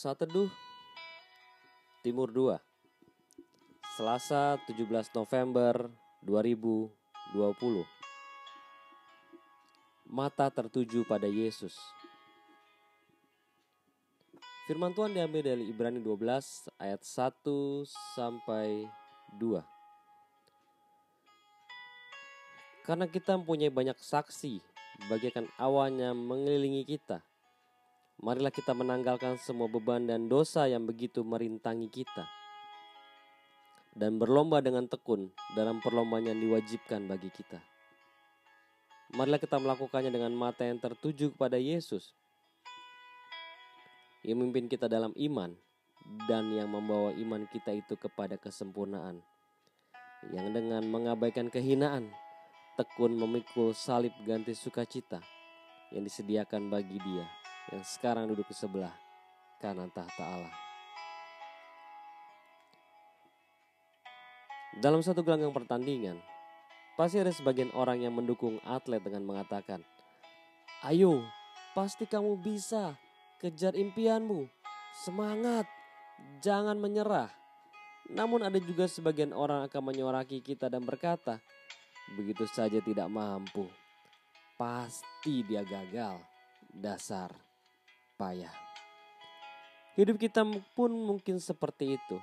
Sateduh Timur 2 Selasa 17 November 2020 Mata tertuju pada Yesus. Firman Tuhan diambil dari Ibrani 12 ayat 1 sampai 2 Karena kita mempunyai banyak saksi bagaikan awannya mengelilingi kita Marilah kita menanggalkan semua beban dan dosa yang begitu merintangi kita. Dan berlomba dengan tekun dalam perlombaan yang diwajibkan bagi kita. Marilah kita melakukannya dengan mata yang tertuju kepada Yesus. Yang memimpin kita dalam iman dan yang membawa iman kita itu kepada kesempurnaan. Yang dengan mengabaikan kehinaan, tekun memikul salib ganti sukacita yang disediakan bagi dia yang sekarang duduk di sebelah kanan tahta Allah. Dalam satu gelanggang pertandingan, pasti ada sebagian orang yang mendukung atlet dengan mengatakan, Ayo, pasti kamu bisa, kejar impianmu, semangat, jangan menyerah. Namun ada juga sebagian orang akan menyoraki kita dan berkata, begitu saja tidak mampu, pasti dia gagal, dasar payah. Hidup kita pun mungkin seperti itu.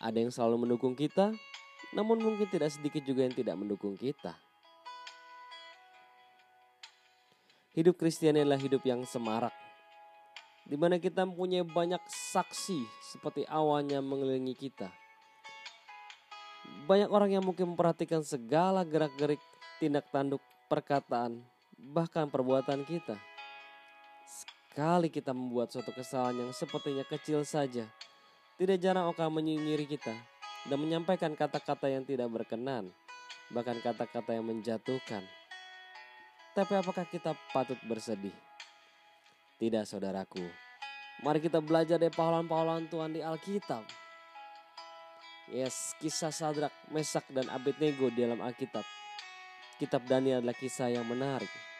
Ada yang selalu mendukung kita, namun mungkin tidak sedikit juga yang tidak mendukung kita. Hidup Kristiani adalah hidup yang semarak, di mana kita mempunyai banyak saksi seperti awannya mengelilingi kita. Banyak orang yang mungkin memperhatikan segala gerak-gerik, tindak tanduk, perkataan, bahkan perbuatan kita. Sekali kita membuat suatu kesalahan yang sepertinya kecil saja, tidak jarang akan menyinyiri kita dan menyampaikan kata-kata yang tidak berkenan, bahkan kata-kata yang menjatuhkan. Tapi apakah kita patut bersedih? Tidak saudaraku. Mari kita belajar dari pahlawan-pahlawan Tuhan di Alkitab. Yes, kisah Sadrak, Mesak, dan Abednego di dalam Alkitab. Kitab Daniel adalah kisah yang menarik.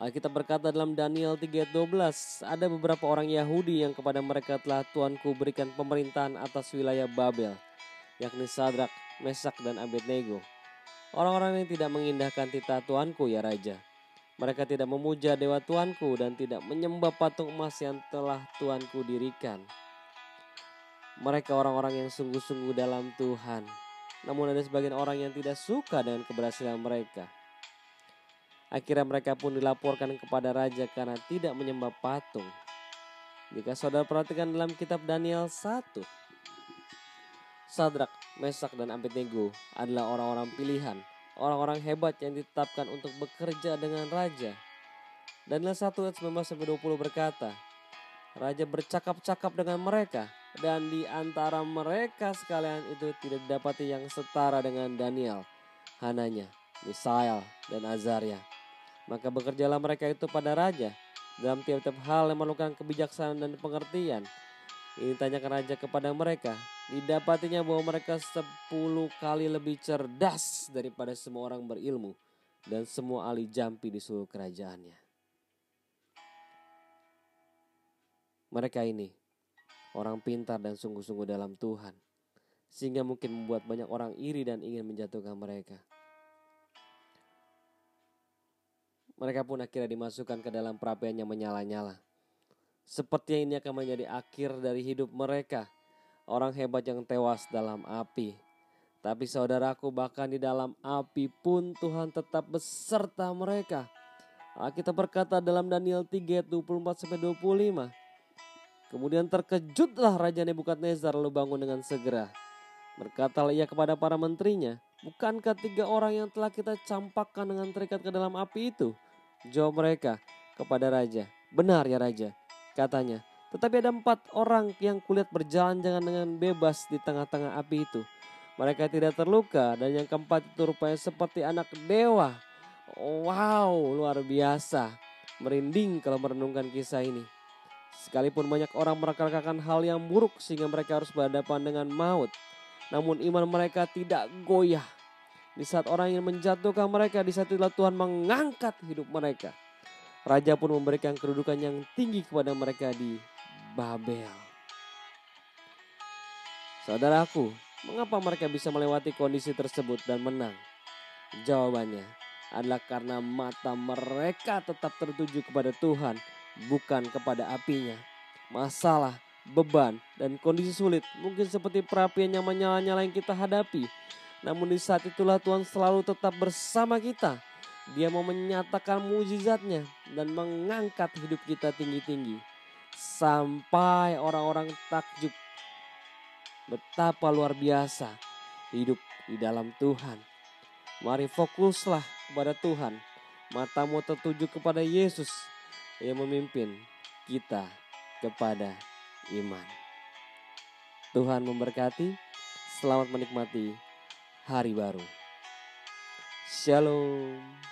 Alkitab berkata dalam Daniel 3:12, ada beberapa orang Yahudi yang kepada mereka telah Tuanku berikan pemerintahan atas wilayah Babel, yakni Sadrak, Mesak, dan Abednego. Orang-orang yang tidak mengindahkan titah Tuanku ya Raja. Mereka tidak memuja dewa Tuanku dan tidak menyembah patung emas yang telah Tuanku dirikan. Mereka orang-orang yang sungguh-sungguh dalam Tuhan. Namun ada sebagian orang yang tidak suka dengan keberhasilan mereka. Akhirnya mereka pun dilaporkan kepada raja karena tidak menyembah patung. Jika saudara perhatikan dalam kitab Daniel 1, Sadrak, Mesak, dan Abednego adalah orang-orang pilihan, orang-orang hebat yang ditetapkan untuk bekerja dengan raja. Daniel 1 ayat 19-20 berkata, Raja bercakap-cakap dengan mereka, dan di antara mereka sekalian itu tidak didapati yang setara dengan Daniel, Hananya, Misael, dan Azaria maka bekerjalah mereka itu pada raja dalam tiap-tiap hal yang memerlukan kebijaksanaan dan pengertian. Ini tanyakan raja kepada mereka. Didapatinya bahwa mereka sepuluh kali lebih cerdas daripada semua orang berilmu dan semua ahli jampi di seluruh kerajaannya. Mereka ini orang pintar dan sungguh-sungguh dalam Tuhan, sehingga mungkin membuat banyak orang iri dan ingin menjatuhkan mereka. Mereka pun akhirnya dimasukkan ke dalam perapian yang menyala-nyala. Sepertinya ini akan menjadi akhir dari hidup mereka. Orang hebat yang tewas dalam api. Tapi saudaraku bahkan di dalam api pun Tuhan tetap beserta mereka. Kita berkata dalam Daniel 3 24 sampai 25. Kemudian terkejutlah Raja Nebukadnezar lalu bangun dengan segera. Berkatalah ia kepada para menterinya, Bukankah tiga orang yang telah kita campakkan dengan terikat ke dalam api itu? Jawab mereka kepada raja, benar ya raja, katanya. Tetapi ada empat orang yang kulihat berjalan jangan dengan bebas di tengah-tengah api itu. Mereka tidak terluka dan yang keempat itu rupanya seperti anak dewa. Wow, luar biasa. Merinding kalau merenungkan kisah ini. Sekalipun banyak orang merasakan hal yang buruk sehingga mereka harus berhadapan dengan maut. Namun iman mereka tidak goyah di saat orang yang menjatuhkan mereka, di saat itulah Tuhan mengangkat hidup mereka. Raja pun memberikan kedudukan yang tinggi kepada mereka di Babel. Saudaraku, mengapa mereka bisa melewati kondisi tersebut dan menang? Jawabannya adalah karena mata mereka tetap tertuju kepada Tuhan, bukan kepada apinya. Masalah, beban, dan kondisi sulit mungkin seperti perapian yang menyala-nyala yang kita hadapi. Namun di saat itulah Tuhan selalu tetap bersama kita. Dia mau menyatakan mujizatnya dan mengangkat hidup kita tinggi-tinggi. Sampai orang-orang takjub betapa luar biasa hidup di dalam Tuhan. Mari fokuslah kepada Tuhan. Matamu tertuju kepada Yesus yang memimpin kita kepada iman. Tuhan memberkati. Selamat menikmati hari baru. Shalom.